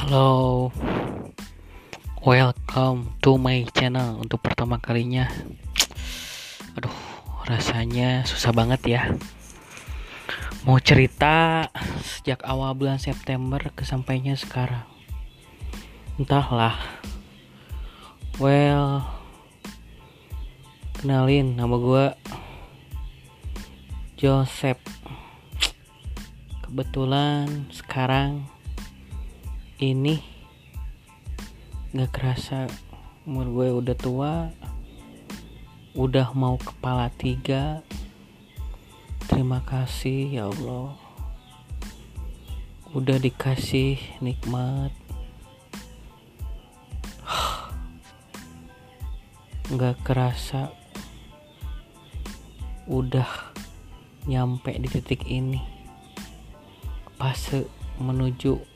Halo, welcome to my channel untuk pertama kalinya. Aduh, rasanya susah banget ya. Mau cerita sejak awal bulan September kesampainya sekarang. Entahlah. Well, kenalin nama gue Joseph. Kebetulan sekarang ini nggak kerasa umur gue udah tua udah mau kepala tiga. Terima kasih ya Allah. Udah dikasih nikmat. Nggak kerasa udah nyampe di titik ini. Fase menuju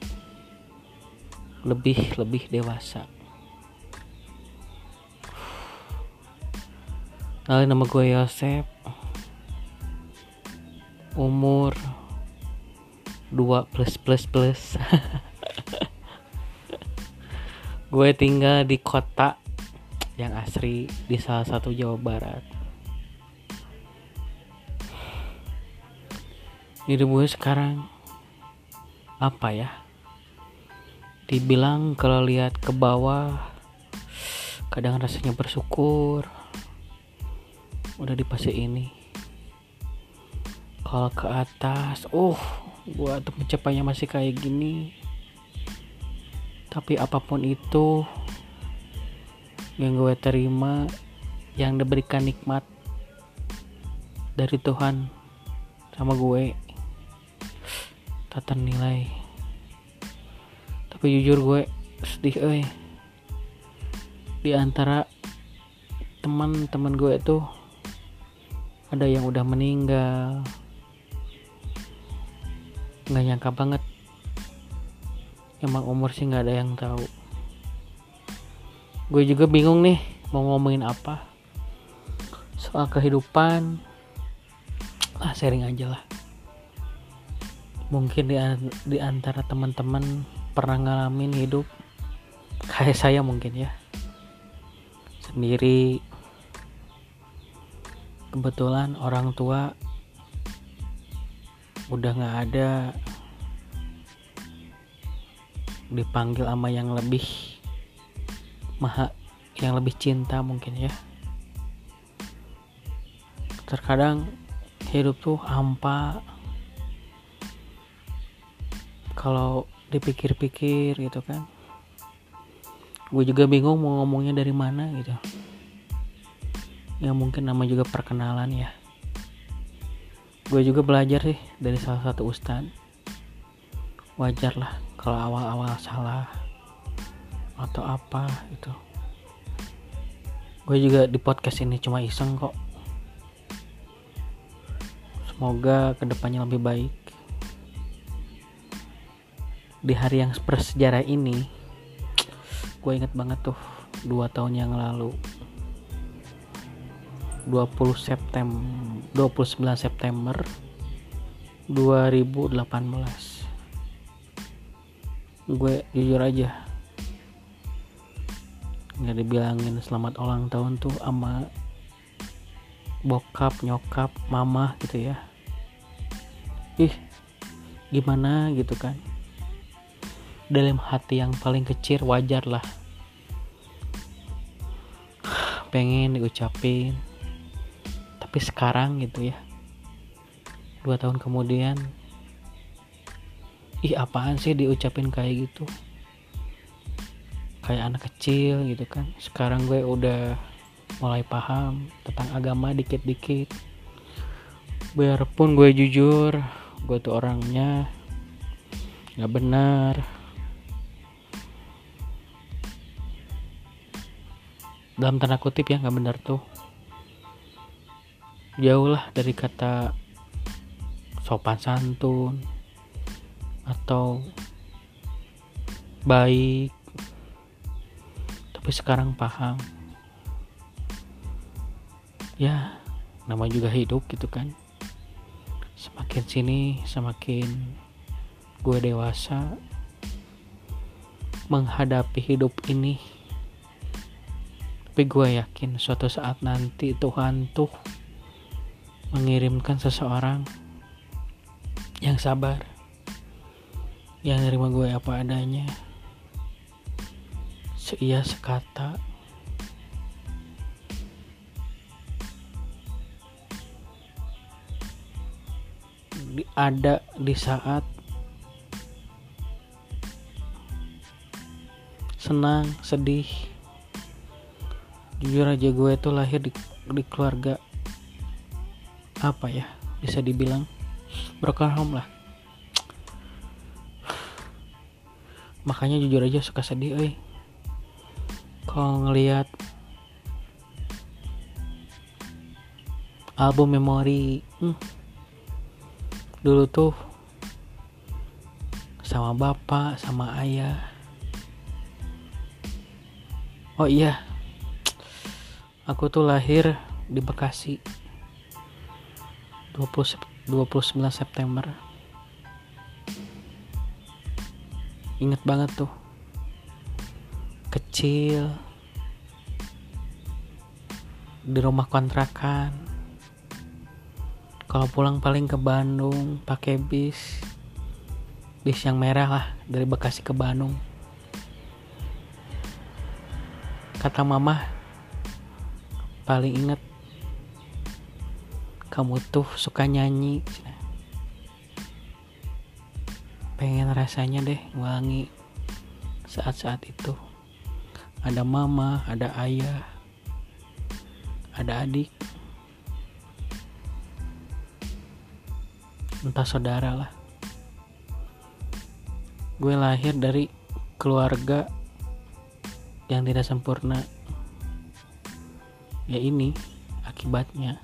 lebih lebih dewasa. Lalu nama gue Yosep. Umur 2 plus plus plus. Gue tinggal di kota yang asri di salah satu Jawa Barat. Hidup gue sekarang apa ya dibilang kalau lihat ke bawah kadang rasanya bersyukur. Udah di fase ini. Kalau ke atas oh gua untuk mencapainya masih kayak gini. Tapi apa pun itu yang gue terima yang diberikan nikmat dari Tuhan sama gue tak ternilai tapi jujur gue sedih eh di antara teman-teman gue itu ada yang udah meninggal. Nggak nyangka banget. Emang umur sih nggak ada yang tahu. Gue juga bingung nih mau ngomongin apa. Soal kehidupan. Ah sharing aja lah. Mungkin di, di antara teman-teman pernah ngalamin hidup kayak saya mungkin ya. Sendiri. Kebetulan orang tua udah nggak ada. Dipanggil sama yang lebih maha yang lebih cinta mungkin ya. Terkadang hidup tuh hampa. Kalau dipikir-pikir gitu kan. Gue juga bingung mau ngomongnya dari mana gitu. Ya mungkin nama juga perkenalan ya. Gue juga belajar sih dari salah satu ustad wajar lah kalau awal-awal salah atau apa gitu. Gue juga di podcast ini cuma iseng kok. Semoga ke depannya lebih baik di hari yang bersejarah ini gue inget banget tuh dua tahun yang lalu. 20 September 29 September 2018 gue jujur aja nggak dibilangin selamat ulang tahun tuh ama bokap nyokap mama gitu ya. Ih gimana gitu kan dalam hati yang paling kecil wajar lah. Pengen diucapin. Tapi sekarang gitu ya. Dua tahun kemudian ih apaan sih diucapin kayak gitu? Kayak anak kecil gitu kan. Sekarang gue udah mulai paham tentang agama dikit-dikit. Biarpun gue jujur gue tuh orangnya nggak benar dalam tanda kutip ya nggak benar tuh. Jauh lah dari kata sopan santun atau baik. Tapi sekarang paham. Ya nama juga hidup gitu kan. Semakin sini semakin gue dewasa menghadapi hidup ini tapi gue yakin suatu saat nanti Tuhan tuh mengirimkan seseorang yang sabar yang nerima gue apa adanya. Seia sekata. Ada di saat senang sedih jujur aja gue itu lahir di, di keluarga apa ya bisa dibilang broken lah. Makanya jujur aja suka sedih eh kalau ngelihat album memori hmm, dulu tuh sama bapak sama ayah. Oh iya aku tuh lahir di Bekasi. 20 29 September. Inget banget tuh. Kecil. Di rumah kontrakan. Kalau pulang paling ke Bandung pakai bis. Bis yang merah lah dari Bekasi ke Bandung. Kata mama paling inget kamu tuh suka nyanyi. Pengen rasanya deh wangi saat-saat itu. Ada mama ada ayah ada adik. Entah saudara lah. Gue lahir dari keluarga yang tidak sempurna ya ini akibatnya.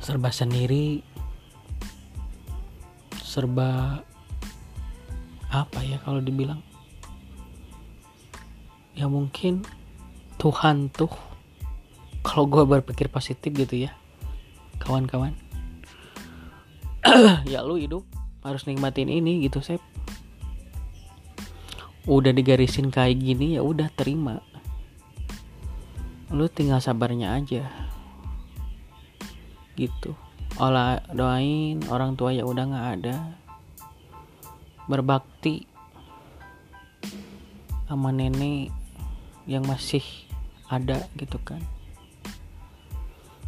Serba sendiri serba apa ya kalau dibilang? Ya mungkin Tuhan tuh kalau gue berpikir positif gitu ya kawan-kawan. Ya lu hidup harus nikmatin ini gitu sep. Udah digarisin kayak gini ya udah terima lu tinggal sabarnya aja. Gitu. Olah doain orang tua ya udah nggak ada. Berbakti sama nenek yang masih ada gitu kan.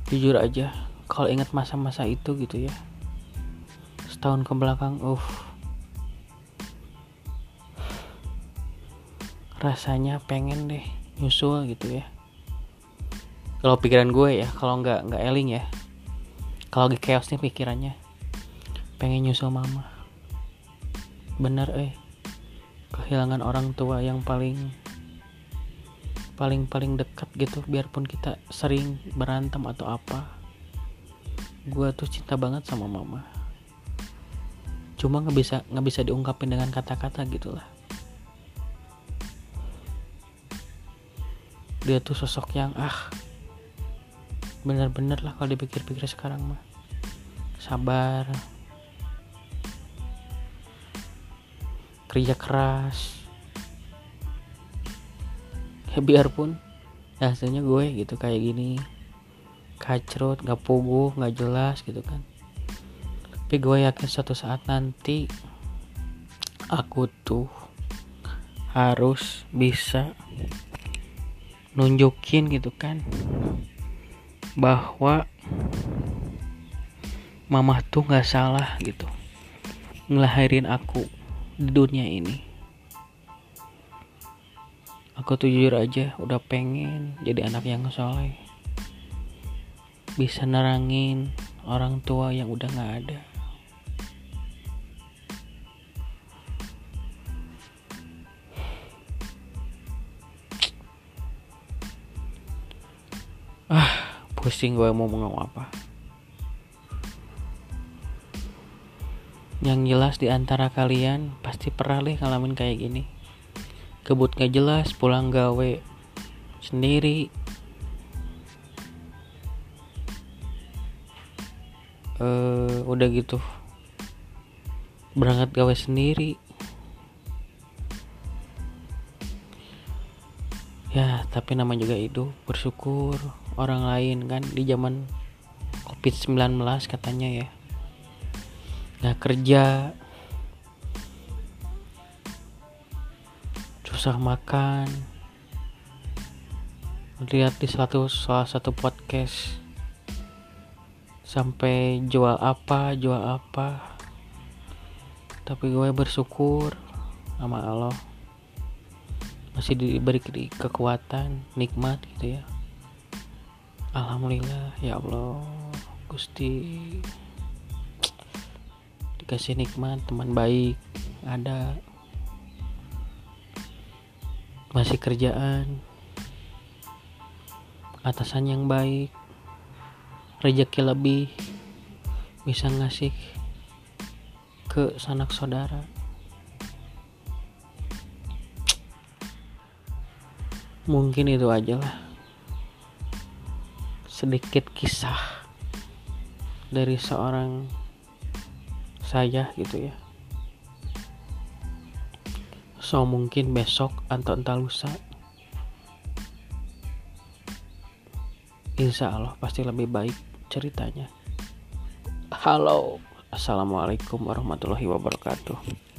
Jujur aja kalau ingat masa-masa itu gitu ya. Setahun ke belakang uh rasanya pengen deh nyusul gitu ya kalau pikiran gue ya kalau nggak nggak eling ya. Kalau lagi chaos nih pikirannya. Pengen nyusul mama. Bener eh. Kehilangan orang tua yang paling paling paling dekat gitu biarpun kita sering berantem atau apa. Gue tuh cinta banget sama mama. Cuma nggak bisa nggak bisa diungkapin dengan kata-kata gitulah. Dia tuh sosok yang ah bener-bener lah kalau dipikir-pikir sekarang mah. Sabar. Kerja keras. Ya biarpun ya hasilnya gue gitu kayak gini. Kacrut nggak puguh nggak jelas gitu kan. Tapi gue yakin suatu saat nanti aku tuh harus bisa nunjukin gitu kan bahwa mama tuh nggak salah gitu. Ngelahirin aku di dunia ini. Aku tuh jujur aja udah pengen jadi anak yang soleh. Bisa nerangin orang tua yang udah nggak ada pusing gue mau ngomong apa. Yang jelas di antara kalian pasti pernah deh ngalamin kayak gini. Kebut gak jelas pulang gawe sendiri. Uh, udah gitu. Berangkat gawe sendiri ya tapi nama juga itu bersyukur. Orang lain kan di zaman covid 19 katanya ya. Nggak kerja. Susah makan. Lihat di satu salah satu podcast. Sampai jual apa jual apa. Tapi gue bersyukur sama Allah masih diberi kekuatan nikmat gitu ya. Alhamdulillah ya Allah Gusti dikasih nikmat teman baik ada. Masih kerjaan atasan yang baik rezeki lebih bisa ngasih ke sanak saudara mungkin itu aja lah. Sedikit kisah dari seorang saya gitu ya. So mungkin besok atau entah lusa. Insya Allah pasti lebih baik ceritanya. Halo assalamualaikum warahmatullahi wabarakatuh